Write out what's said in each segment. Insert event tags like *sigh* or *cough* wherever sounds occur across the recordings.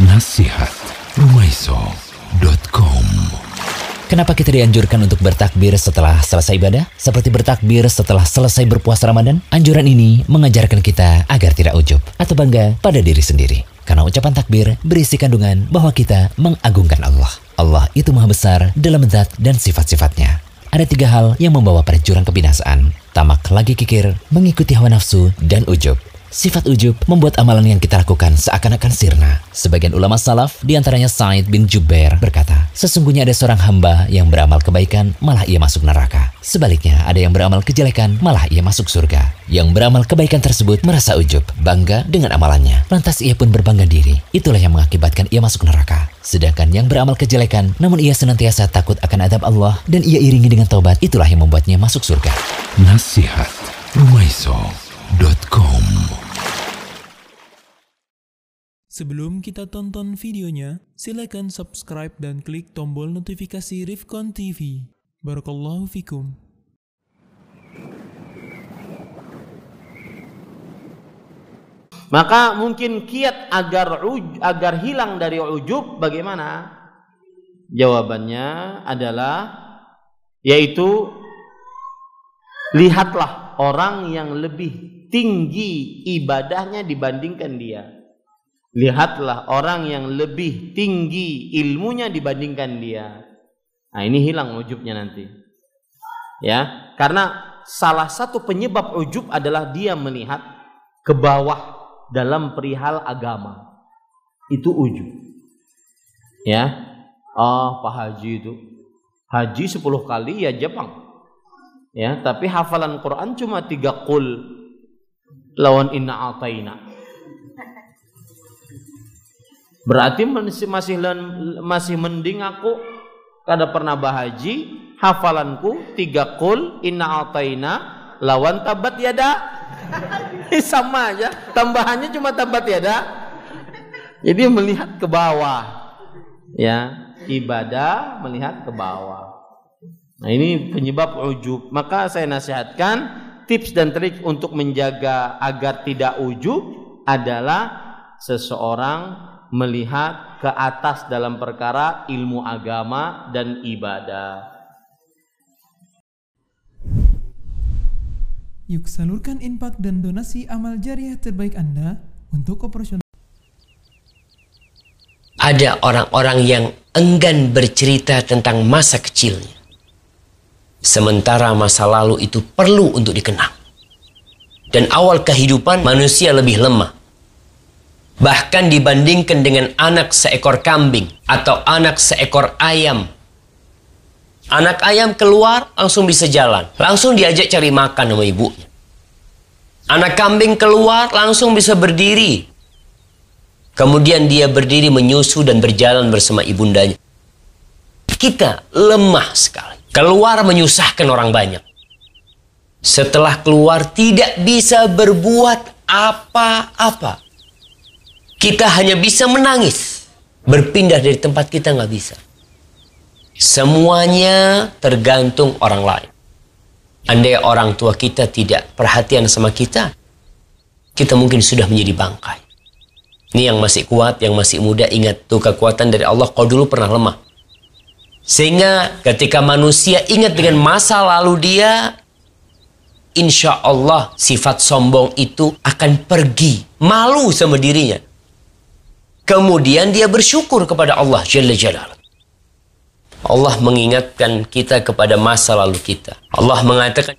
Nasihat Rumaiso.com Kenapa kita dianjurkan untuk bertakbir setelah selesai ibadah? Seperti bertakbir setelah selesai berpuasa Ramadan? Anjuran ini mengajarkan kita agar tidak ujub atau bangga pada diri sendiri. Karena ucapan takbir berisi kandungan bahwa kita mengagungkan Allah. Allah itu maha besar dalam zat dan sifat-sifatnya. Ada tiga hal yang membawa pada jurang kebinasaan. Tamak lagi kikir, mengikuti hawa nafsu, dan ujub. Sifat ujub membuat amalan yang kita lakukan seakan-akan sirna. Sebagian ulama salaf, di antaranya Said bin Jubair, berkata, Sesungguhnya ada seorang hamba yang beramal kebaikan, malah ia masuk neraka. Sebaliknya, ada yang beramal kejelekan, malah ia masuk surga. Yang beramal kebaikan tersebut merasa ujub, bangga dengan amalannya. Lantas ia pun berbangga diri. Itulah yang mengakibatkan ia masuk neraka. Sedangkan yang beramal kejelekan, namun ia senantiasa takut akan adab Allah dan ia iringi dengan taubat, itulah yang membuatnya masuk surga. Nasihat Rumaiso.com Sebelum kita tonton videonya, silakan subscribe dan klik tombol notifikasi Rifkon TV. Barakallahu fikum. Maka mungkin kiat agar uj, agar hilang dari ujub bagaimana? Jawabannya adalah yaitu lihatlah orang yang lebih tinggi ibadahnya dibandingkan dia. Lihatlah orang yang lebih tinggi ilmunya dibandingkan dia. Nah, ini hilang ujubnya nanti. Ya, karena salah satu penyebab ujub adalah dia melihat ke bawah dalam perihal agama. Itu ujub. Ya. Oh, Pak Haji itu. Haji 10 kali ya Jepang. Ya, tapi hafalan Quran cuma tiga kul lawan inna ataina. Berarti masih masih mending aku kada pernah bahaji hafalanku tiga kul inna ataina lawan tabat yada. *laughs* Sama aja tambahannya cuma tabat yada. Jadi melihat ke bawah ya. Ibadah melihat ke bawah. Nah ini penyebab ujub. Maka saya nasihatkan tips dan trik untuk menjaga agar tidak ujub adalah seseorang melihat ke atas dalam perkara ilmu agama dan ibadah. Yuk salurkan infak dan donasi amal jariah terbaik Anda untuk operasional. Ada orang-orang yang enggan bercerita tentang masa kecilnya. Sementara masa lalu itu perlu untuk dikenang. Dan awal kehidupan manusia lebih lemah. Bahkan dibandingkan dengan anak seekor kambing atau anak seekor ayam. Anak ayam keluar langsung bisa jalan. Langsung diajak cari makan sama ibunya. Anak kambing keluar langsung bisa berdiri. Kemudian dia berdiri menyusu dan berjalan bersama ibundanya. Kita lemah sekali. Keluar menyusahkan orang banyak. Setelah keluar tidak bisa berbuat apa-apa. Kita hanya bisa menangis. Berpindah dari tempat kita nggak bisa. Semuanya tergantung orang lain. Andai orang tua kita tidak perhatian sama kita, kita mungkin sudah menjadi bangkai. Ini yang masih kuat, yang masih muda, ingat tuh kekuatan dari Allah kau dulu pernah lemah. Sehingga ketika manusia ingat dengan masa lalu dia, insya Allah sifat sombong itu akan pergi. Malu sama dirinya. Kemudian dia bersyukur kepada Allah Jalla Jalal. Allah mengingatkan kita kepada masa lalu kita. Allah mengatakan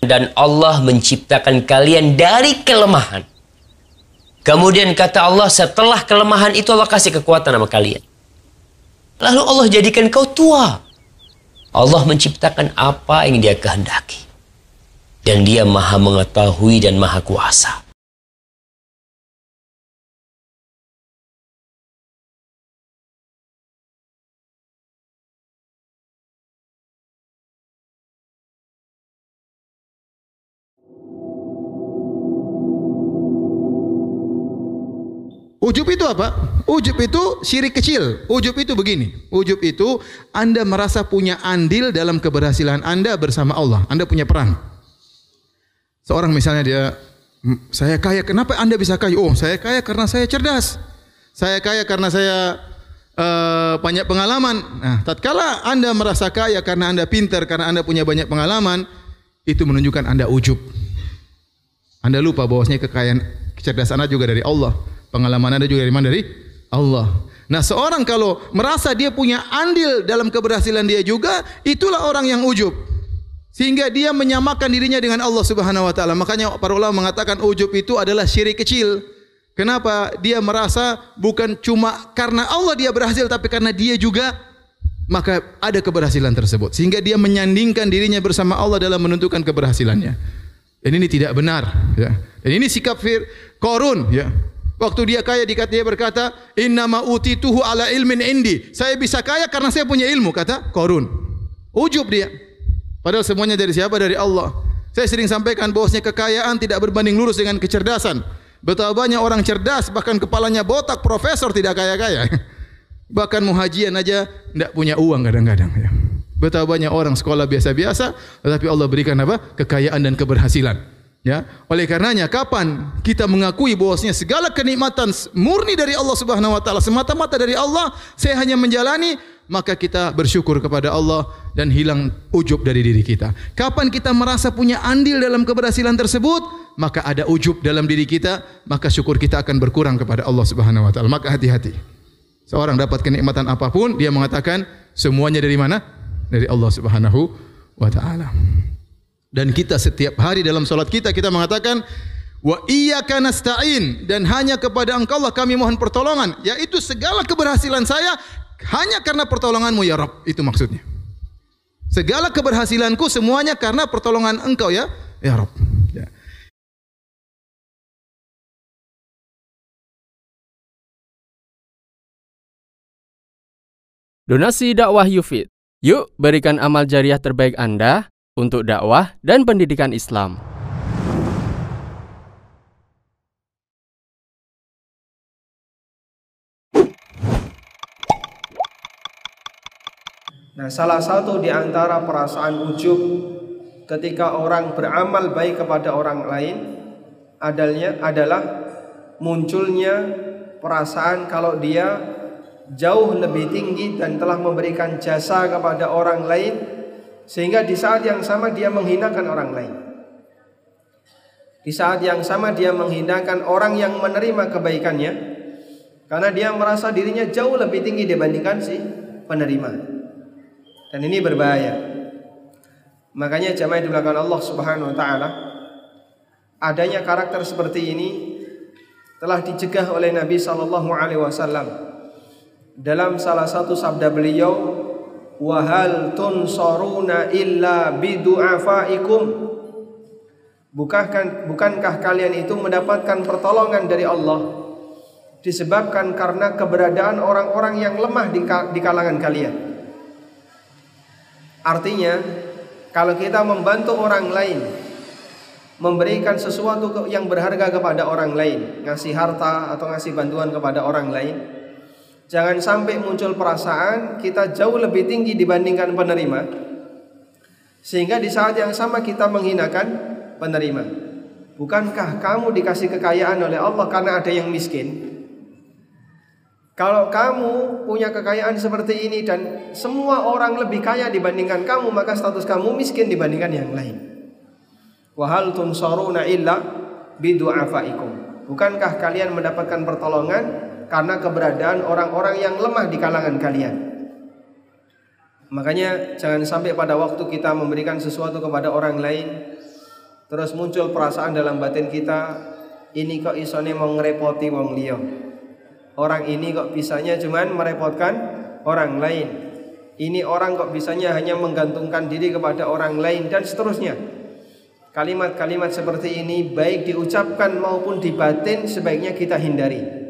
dan Allah menciptakan kalian dari kelemahan. Kemudian kata Allah setelah kelemahan itu Allah kasih kekuatan sama kalian. Lalu Allah jadikan kau tua. Allah menciptakan apa yang dia kehendaki. Dan dia maha mengetahui dan maha kuasa. Ujub itu apa? Ujub itu syirik kecil. Ujub itu begini. Ujub itu Anda merasa punya andil dalam keberhasilan Anda bersama Allah. Anda punya peran. Seorang misalnya dia saya kaya, kenapa Anda bisa kaya? Oh, saya kaya karena saya cerdas. Saya kaya karena saya uh, banyak pengalaman. Nah, tatkala Anda merasa kaya karena Anda pintar, karena Anda punya banyak pengalaman, itu menunjukkan Anda ujub. Anda lupa bahwasanya kekayaan kecerdasan Anda juga dari Allah. Pengalaman Anda juga dari mana? Dari Allah. Nah, seorang kalau merasa dia punya andil dalam keberhasilan dia juga, itulah orang yang ujub. Sehingga dia menyamakan dirinya dengan Allah Subhanahu wa taala. Makanya para ulama mengatakan ujub itu adalah syirik kecil. Kenapa? Dia merasa bukan cuma karena Allah dia berhasil tapi karena dia juga maka ada keberhasilan tersebut sehingga dia menyandingkan dirinya bersama Allah dalam menentukan keberhasilannya. Dan ini tidak benar ya. Dan ini sikap Fir Korun ya. Waktu dia kaya dikata dia berkata, "Inna ma utituhu ala ilmin indi." Saya bisa kaya karena saya punya ilmu, kata Korun. Ujub dia. Padahal semuanya dari siapa? Dari Allah. Saya sering sampaikan bahwasanya kekayaan tidak berbanding lurus dengan kecerdasan. Betapa banyak orang cerdas bahkan kepalanya botak profesor tidak kaya-kaya. *laughs* Bahkan muhajian aja tidak punya uang kadang-kadang. Ya. Betapa banyak orang sekolah biasa-biasa tetapi Allah berikan apa? kekayaan dan keberhasilan. Ya, oleh karenanya kapan kita mengakui bahwasanya segala kenikmatan murni dari Allah Subhanahu wa taala, semata-mata dari Allah, saya hanya menjalani, maka kita bersyukur kepada Allah dan hilang ujub dari diri kita. Kapan kita merasa punya andil dalam keberhasilan tersebut, maka ada ujub dalam diri kita, maka syukur kita akan berkurang kepada Allah Subhanahu wa taala. Maka hati-hati. Seorang dapat kenikmatan apa pun, dia mengatakan semuanya dari mana? Dari Allah Subhanahu wa taala. Dan kita setiap hari dalam salat kita kita mengatakan wa iyyaka nasta'in dan hanya kepada Engkau lah kami mohon pertolongan, yaitu segala keberhasilan saya hanya karena pertolonganmu ya Rabb. Itu maksudnya. Segala keberhasilanku semuanya karena pertolongan Engkau ya, ya Rabb. Ya. Donasi dakwah Yufid. Yuk berikan amal jariah terbaik Anda untuk dakwah dan pendidikan Islam. Nah, salah satu di antara perasaan ujub ketika orang beramal baik kepada orang lain adalnya adalah munculnya perasaan kalau dia jauh lebih tinggi dan telah memberikan jasa kepada orang lain sehingga di saat yang sama dia menghinakan orang lain. Di saat yang sama dia menghinakan orang yang menerima kebaikannya karena dia merasa dirinya jauh lebih tinggi dibandingkan si penerima. Dan ini berbahaya. Makanya jamaah di belakang Allah Subhanahu wa taala adanya karakter seperti ini telah dicegah oleh Nabi sallallahu alaihi wasallam dalam salah satu sabda beliau wahal tunsaruna illa bidu'afaikum Bukankah, bukankah kalian itu mendapatkan pertolongan dari Allah disebabkan karena keberadaan orang-orang yang lemah di, di kalangan kalian? Artinya, kalau kita membantu orang lain, memberikan sesuatu yang berharga kepada orang lain, ngasih harta atau ngasih bantuan kepada orang lain, jangan sampai muncul perasaan kita jauh lebih tinggi dibandingkan penerima, sehingga di saat yang sama kita menghinakan penerima. Bukankah kamu dikasih kekayaan oleh Allah karena ada yang miskin? Kalau kamu punya kekayaan seperti ini dan semua orang lebih kaya dibandingkan kamu, maka status kamu miskin dibandingkan yang lain. Wahal tunsaruna illa bidu'afaikum. Bukankah kalian mendapatkan pertolongan karena keberadaan orang-orang yang lemah di kalangan kalian? Makanya jangan sampai pada waktu kita memberikan sesuatu kepada orang lain terus muncul perasaan dalam batin kita ini kok isone mau ngerepoti wong liya Orang ini kok bisanya cuman merepotkan orang lain. Ini orang kok bisanya hanya menggantungkan diri kepada orang lain dan seterusnya. Kalimat-kalimat seperti ini baik diucapkan maupun dibatin sebaiknya kita hindari.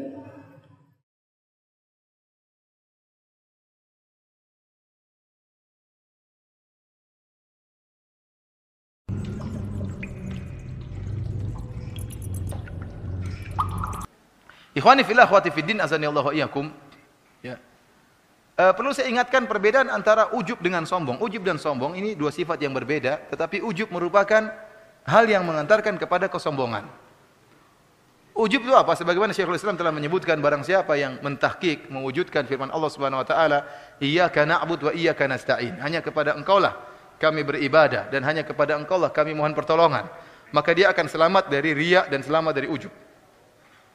Ikhwani fillah akhwati fiddin azani Allah iyyakum. Ya. Uh, perlu saya ingatkan perbedaan antara ujub dengan sombong. Ujub dan sombong ini dua sifat yang berbeda, tetapi ujub merupakan hal yang mengantarkan kepada kesombongan. Ujub itu apa? Sebagaimana Syekhul Islam telah menyebutkan barang siapa yang mentahqiq mewujudkan firman Allah Subhanahu wa taala, "Iyyaka na'budu wa iyyaka nasta'in." Hanya kepada Engkaulah kami beribadah dan hanya kepada Engkaulah kami mohon pertolongan. Maka dia akan selamat dari riya dan selamat dari ujub.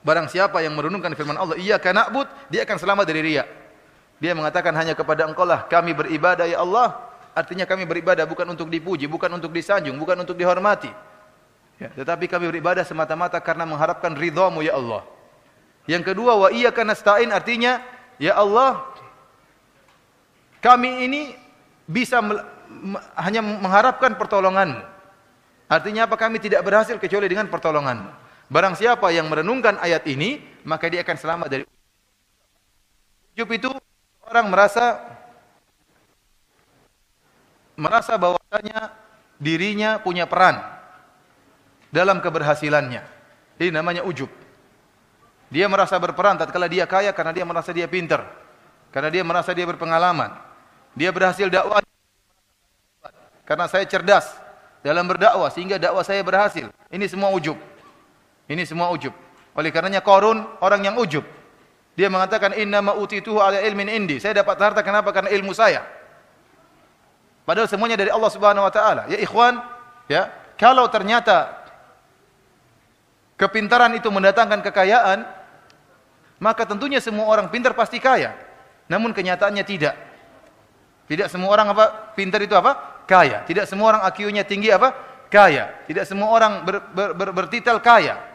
Barang siapa yang merenungkan firman Allah, "Iyyaka na'bud," dia akan selamat dari riya. Dia mengatakan hanya kepada Engkaulah kami beribadah ya Allah. Artinya kami beribadah bukan untuk dipuji, bukan untuk disanjung, bukan untuk dihormati. Ya, tetapi kami beribadah semata-mata karena mengharapkan ridhamu ya Allah. Yang kedua wa iyyaka nasta'in artinya ya Allah kami ini bisa hanya mengharapkan pertolonganmu. Artinya apa? Kami tidak berhasil kecuali dengan pertolonganmu. Barang siapa yang merenungkan ayat ini, maka dia akan selamat dari ujub itu orang merasa merasa bahwasanya dirinya punya peran dalam keberhasilannya. Ini namanya ujub. Dia merasa berperan tatkala dia kaya karena dia merasa dia pintar. Karena dia merasa dia berpengalaman. Dia berhasil dakwah karena saya cerdas dalam berdakwah sehingga dakwah saya berhasil. Ini semua ujub. Ini semua ujub. Oleh karenanya Korun orang yang ujub. Dia mengatakan inna ma utituhu ala ilmin indi. Saya dapat harta kenapa? Karena ilmu saya. Padahal semuanya dari Allah Subhanahu wa taala. Ya ikhwan, ya, kalau ternyata kepintaran itu mendatangkan kekayaan, maka tentunya semua orang pintar pasti kaya. Namun kenyataannya tidak. Tidak semua orang apa? Pintar itu apa? Kaya. Tidak semua orang IQ-nya tinggi apa? Kaya. Tidak semua orang ber, ber, ber, bertitel kaya.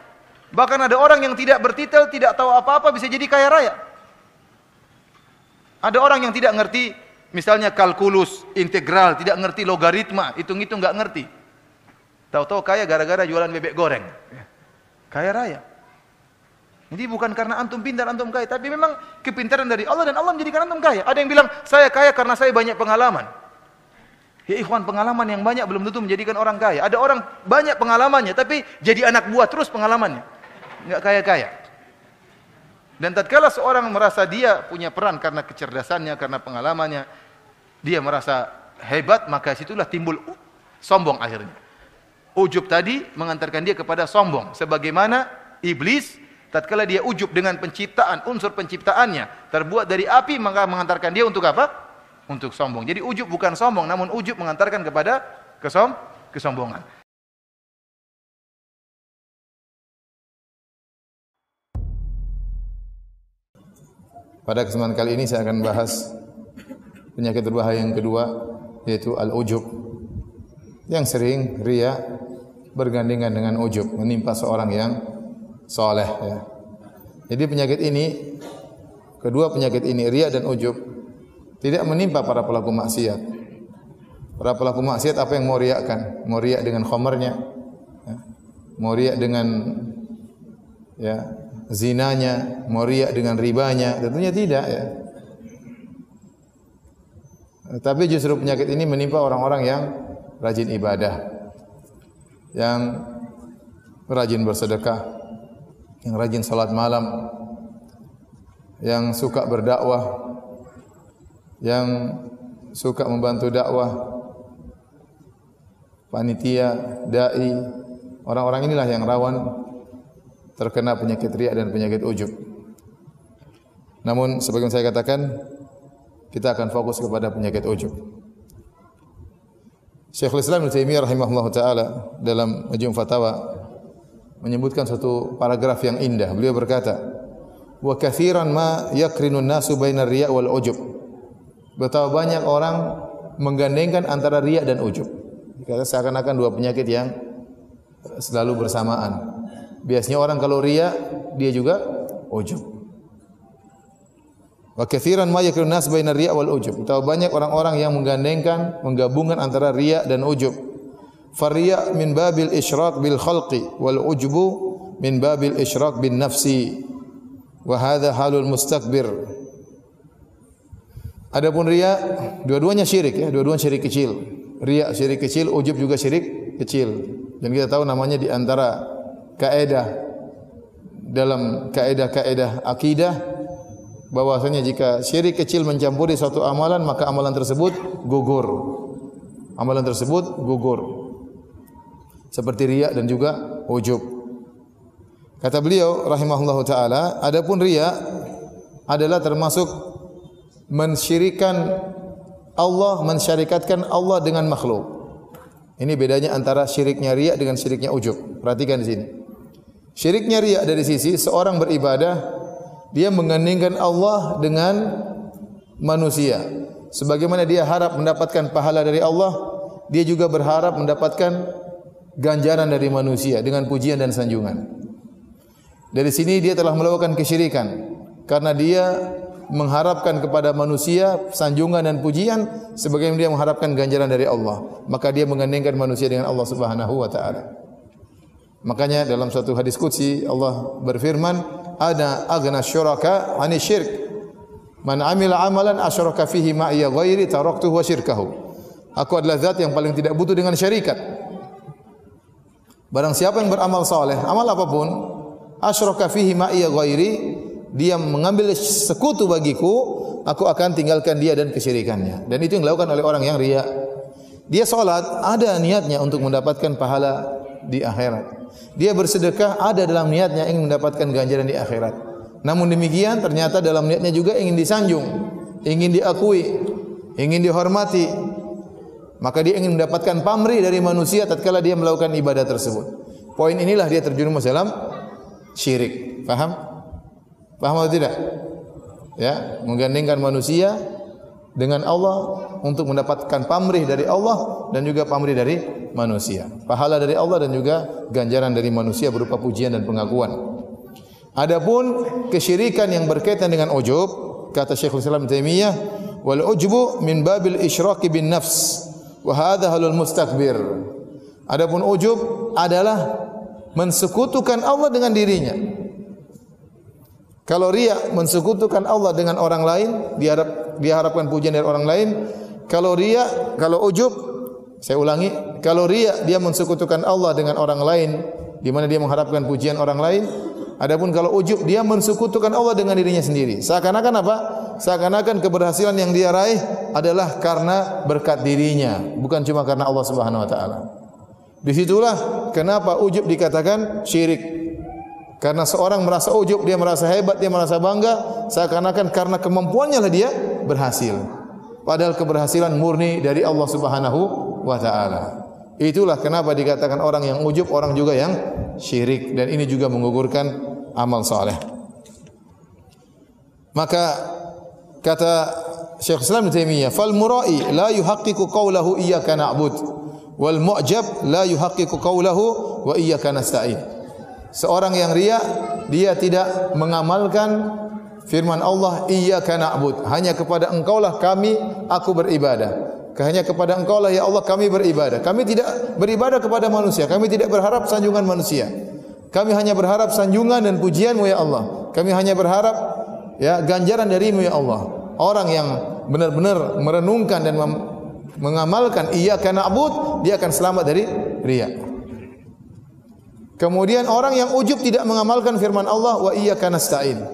Bahkan ada orang yang tidak bertitel, tidak tahu apa-apa bisa jadi kaya raya. Ada orang yang tidak ngerti misalnya kalkulus, integral, tidak ngerti logaritma, hitung-hitung nggak ngerti. Tahu-tahu kaya gara-gara jualan bebek goreng. Kaya raya. Jadi bukan karena antum pintar, antum kaya. Tapi memang kepintaran dari Allah dan Allah menjadikan antum kaya. Ada yang bilang, saya kaya karena saya banyak pengalaman. Ya ikhwan, pengalaman yang banyak belum tentu menjadikan orang kaya. Ada orang banyak pengalamannya, tapi jadi anak buah terus pengalamannya. Enggak kaya-kaya. Dan tatkala seorang merasa dia punya peran karena kecerdasannya, karena pengalamannya, dia merasa hebat, maka situlah timbul sombong akhirnya. Ujub tadi mengantarkan dia kepada sombong. Sebagaimana iblis tatkala dia ujub dengan penciptaan, unsur penciptaannya terbuat dari api maka mengantarkan dia untuk apa? Untuk sombong. Jadi ujub bukan sombong, namun ujub mengantarkan kepada kesom kesombongan. Pada kesempatan kali ini saya akan bahas penyakit berbahaya yang kedua yaitu al-ujub yang sering ria bergandengan dengan ujub menimpa seorang yang soleh ya. Jadi penyakit ini kedua penyakit ini ria dan ujub tidak menimpa para pelaku maksiat. Para pelaku maksiat apa yang mau riakkan? Mau riak dengan khomernya, ya. mau riak dengan ya zinanya, mau riak dengan ribanya, tentunya tidak ya. Tapi justru penyakit ini menimpa orang-orang yang rajin ibadah yang rajin bersedekah, yang rajin salat malam, yang suka berdakwah, yang suka membantu dakwah, panitia, dai, orang-orang inilah yang rawan terkena penyakit riak dan penyakit ujub. Namun sebagaimana saya katakan, kita akan fokus kepada penyakit ujub. Syekhul Islam Ibnu Taimiyah rahimahullah taala dalam Majmu' Fatawa menyebutkan satu paragraf yang indah. Beliau berkata, "Wa katsiran ma yakrinu nasu bainar riya wal ujub." Betapa banyak orang menggandengkan antara riya dan ujub. Kata seakan-akan dua penyakit yang selalu bersamaan. Biasanya orang kalau riya, dia juga ujub. Wa katsiran ma yakunu nas baina riya wal ujub. Tahu banyak orang-orang yang menggandengkan, menggabungkan antara riya dan ujub. Fariya min babil isyrak bil khalqi wal ujubu min babil isyrak bin nafsi. Wa hadha halul mustakbir. Adapun riya, dua-duanya syirik ya, dua-duanya syirik kecil. Riya syirik kecil, ujub juga syirik kecil. Dan kita tahu namanya di antara kaidah dalam kaidah-kaidah akidah bahwasanya jika syirik kecil mencampuri suatu amalan maka amalan tersebut gugur. Amalan tersebut gugur. Seperti riya dan juga ujub. Kata beliau rahimahullahu taala, adapun riya adalah termasuk mensyirikan Allah, mensyarikatkan Allah dengan makhluk. Ini bedanya antara syiriknya riya dengan syiriknya ujub. Perhatikan di sini. Syiriknya riya dari sisi seorang beribadah dia mengandingkan Allah dengan manusia. Sebagaimana dia harap mendapatkan pahala dari Allah, dia juga berharap mendapatkan ganjaran dari manusia dengan pujian dan sanjungan. Dari sini dia telah melakukan kesyirikan karena dia mengharapkan kepada manusia sanjungan dan pujian sebagaimana dia mengharapkan ganjaran dari Allah. Maka dia mengandingkan manusia dengan Allah Subhanahu wa taala. Makanya dalam satu hadis qudsi Allah berfirman, "Ana aghna syuraka 'ani syirk. Man 'amila 'amalan asyraka fihi ma'iya ghairi taraktuhu wa syirkahu." Aku adalah zat yang paling tidak butuh dengan syarikat. Barang siapa yang beramal saleh, amal apa pun, asyraka fihi ma'iya ghairi, dia mengambil sekutu bagiku, aku akan tinggalkan dia dan kesyirikannya. Dan itu yang dilakukan oleh orang yang riya. Dia salat ada niatnya untuk mendapatkan pahala di akhirat. Dia bersedekah ada dalam niatnya ingin mendapatkan ganjaran di akhirat. Namun demikian ternyata dalam niatnya juga ingin disanjung, ingin diakui, ingin dihormati. Maka dia ingin mendapatkan pamrih dari manusia tatkala dia melakukan ibadah tersebut. Poin inilah dia terjerumus dalam syirik. Paham? Paham atau tidak? Ya, menggandengkan manusia dengan Allah untuk mendapatkan pamrih dari Allah dan juga pamrih dari manusia. Pahala dari Allah dan juga ganjaran dari manusia berupa pujian dan pengakuan. Adapun kesyirikan yang berkaitan dengan ujub, kata Syekhul Islam Taimiyah, wal ujbu min babil isyraki bin nafs wa hadha halul mustakbir. Adapun ujub adalah mensekutukan Allah dengan dirinya. Kalau riya mensekutukan Allah dengan orang lain, diharap diharapkan pujian dari orang lain. Kalau riya, kalau ujub, saya ulangi, kalau riya dia mensekutukan Allah dengan orang lain, di mana dia mengharapkan pujian orang lain. Adapun kalau ujub dia mensekutukan Allah dengan dirinya sendiri. Seakan-akan apa? Seakan-akan keberhasilan yang dia raih adalah karena berkat dirinya, bukan cuma karena Allah Subhanahu wa taala. Di situlah kenapa ujub dikatakan syirik. Karena seorang merasa ujub, dia merasa hebat, dia merasa bangga, seakan-akan karena kemampuannya lah dia berhasil. Padahal keberhasilan murni dari Allah Subhanahu wa taala. Itulah kenapa dikatakan orang yang ujub, orang juga yang syirik dan ini juga menggugurkan amal saleh. Maka kata Syekh Islam Taimiyah, "Fal murai la yuhaqqiqu qawlahu iyyaka na'bud wal mu'jab la yuhaqqiqu qawlahu wa iyyaka nasta'in." Seorang yang riya dia tidak mengamalkan firman Allah iyyaka na'bud. Hanya kepada engkaulah kami aku beribadah. Hanya kepada engkaulah ya Allah kami beribadah. Kami tidak beribadah kepada manusia. Kami tidak berharap sanjungan manusia. Kami hanya berharap sanjungan dan pujianmu ya Allah. Kami hanya berharap ya ganjaran darimu ya Allah. Orang yang benar-benar merenungkan dan mengamalkan iyyaka na'bud dia akan selamat dari riya Kemudian orang yang ujub tidak mengamalkan firman Allah wa iyyaka nasta'in.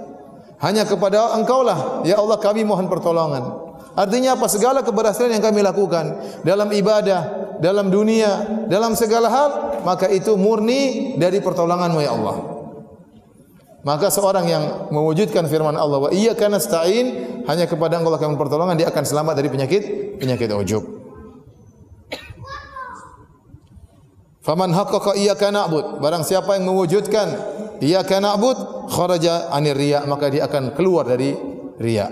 Hanya kepada Engkaulah ya Allah kami mohon pertolongan. Artinya apa? Segala keberhasilan yang kami lakukan dalam ibadah, dalam dunia, dalam segala hal, maka itu murni dari pertolonganmu ya Allah. Maka seorang yang mewujudkan firman Allah wa iyyaka nasta'in hanya kepada Engkau kami pertolongan dia akan selamat dari penyakit penyakit ujub. Faman haqqaqa iyyaka na'bud, barang siapa yang mewujudkan iyyaka na'bud, kharaja anir riya, maka dia akan keluar dari riya.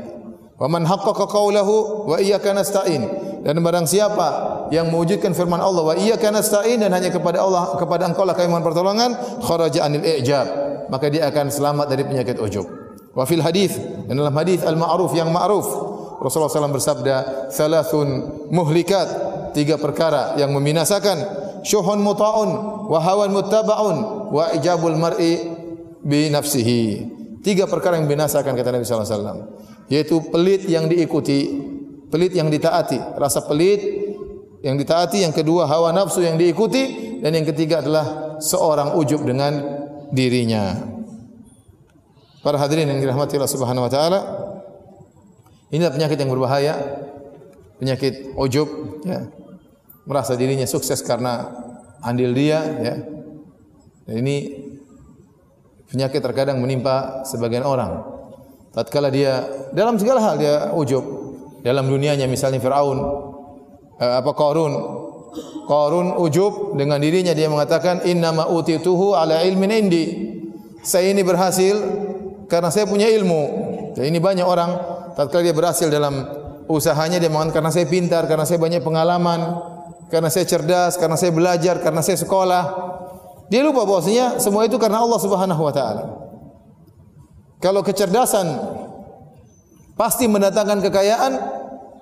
Waman haqqaqa qawlahu wa iyyaka nasta'in. Dan barang siapa yang mewujudkan firman Allah wa iyyaka nasta'in dan hanya kepada Allah kepada Engkau lah kami mohon pertolongan, kharaja anil i'jab, maka dia akan selamat dari penyakit ujub. Wa fil hadis dan dalam hadis al-ma'ruf yang ma'ruf Rasulullah SAW bersabda, "Salasun muhlikat." Tiga perkara yang membinasakan syuhun muta'un wa hawan muttaba'un wa ijabul mar'i bi nafsihi. Tiga perkara yang binasakan kata Nabi sallallahu alaihi wasallam, yaitu pelit yang diikuti, pelit yang ditaati, rasa pelit yang ditaati, yang kedua hawa nafsu yang diikuti dan yang ketiga adalah seorang ujub dengan dirinya. Para hadirin yang dirahmati Allah Subhanahu wa taala, inilah penyakit yang berbahaya, penyakit ujub ya merasa dirinya sukses karena andil dia ya. Ini Penyakit terkadang menimpa sebagian orang. Tatkala dia dalam segala hal dia ujub. Dalam dunianya misalnya Firaun eh, apa Qarun. Qarun ujub dengan dirinya dia mengatakan innama utituhu ala ilmin indi. Saya ini berhasil karena saya punya ilmu. Jadi ini banyak orang tatkala dia berhasil dalam usahanya dia mengatakan karena saya pintar, karena saya banyak pengalaman, karena saya cerdas, karena saya belajar, karena saya sekolah. Dia lupa bahwasanya semua itu karena Allah Subhanahu wa taala. Kalau kecerdasan pasti mendatangkan kekayaan,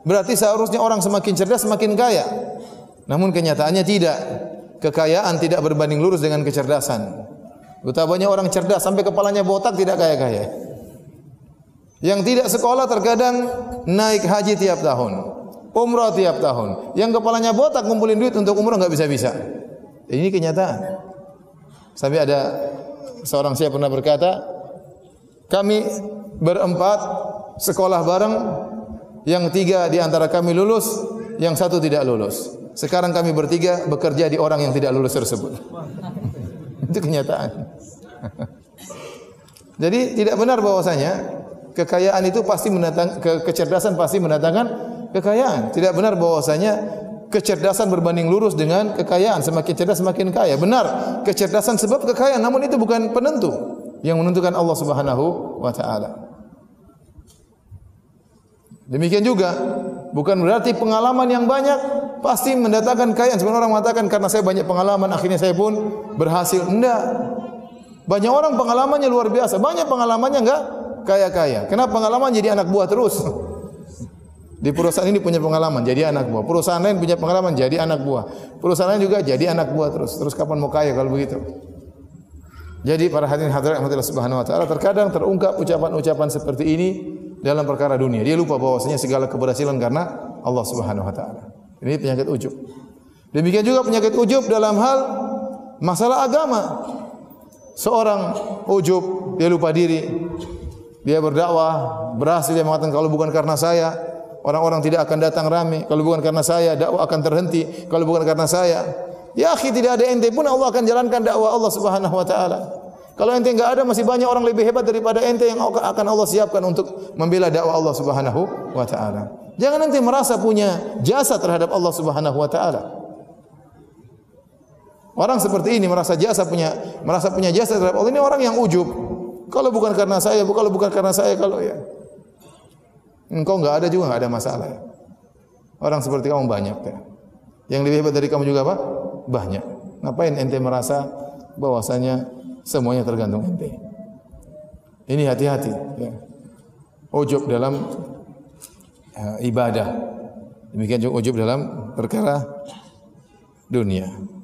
berarti seharusnya orang semakin cerdas semakin kaya. Namun kenyataannya tidak. Kekayaan tidak berbanding lurus dengan kecerdasan. Betapa banyak orang cerdas sampai kepalanya botak tidak kaya-kaya. Yang tidak sekolah terkadang naik haji tiap tahun, umrah tiap tahun. Yang kepalanya botak ngumpulin duit untuk umrah nggak bisa-bisa. Ini kenyataan. Sampai ada seorang saya pernah berkata, kami berempat sekolah bareng, yang tiga di antara kami lulus, yang satu tidak lulus. Sekarang kami bertiga bekerja di orang yang tidak lulus tersebut. *laughs* Itu kenyataan. *laughs* Jadi tidak benar bahwasanya kekayaan itu pasti mendatang ke, kecerdasan pasti mendatangkan kekayaan. Tidak benar bahwasanya kecerdasan berbanding lurus dengan kekayaan. Semakin cerdas semakin kaya. Benar, kecerdasan sebab kekayaan, namun itu bukan penentu. Yang menentukan Allah Subhanahu wa taala. Demikian juga bukan berarti pengalaman yang banyak pasti mendatangkan kekayaan. Sebenarnya orang mengatakan karena saya banyak pengalaman akhirnya saya pun berhasil. Enggak. Banyak orang pengalamannya luar biasa, banyak pengalamannya enggak kaya-kaya. Kenapa pengalaman jadi anak buah terus? Di perusahaan ini punya pengalaman jadi anak buah. Perusahaan lain punya pengalaman jadi anak buah. Perusahaan lain juga jadi anak buah terus. Terus kapan mau kaya kalau begitu? Jadi para hadirin hadirat Allah Subhanahu wa taala terkadang terungkap ucapan-ucapan seperti ini dalam perkara dunia. Dia lupa bahwasanya segala keberhasilan karena Allah Subhanahu wa taala. Ini penyakit ujub. Demikian juga penyakit ujub dalam hal masalah agama. Seorang ujub, dia lupa diri. Dia berdakwah, berhasil dia mengatakan kalau bukan karena saya, Orang-orang tidak akan datang ramai. Kalau bukan karena saya, dakwah akan terhenti. Kalau bukan karena saya, ya akhi tidak ada ente pun Allah akan jalankan dakwah Allah Subhanahu wa taala. Kalau ente enggak ada masih banyak orang lebih hebat daripada ente yang akan Allah siapkan untuk membela dakwah Allah Subhanahu wa taala. Jangan ente merasa punya jasa terhadap Allah Subhanahu wa taala. Orang seperti ini merasa jasa punya merasa punya jasa terhadap Allah ini orang yang ujub. Kalau bukan karena saya, kalau bukan karena saya kalau ya. Engkau enggak ada juga enggak ada masalah. Orang seperti kamu banyak ya. Yang lebih hebat dari kamu juga apa? Banyak. Ngapain ente merasa bahwasanya semuanya tergantung ente? Ini hati-hati ya. Ujub dalam ya, ibadah. Demikian juga ujub dalam perkara dunia.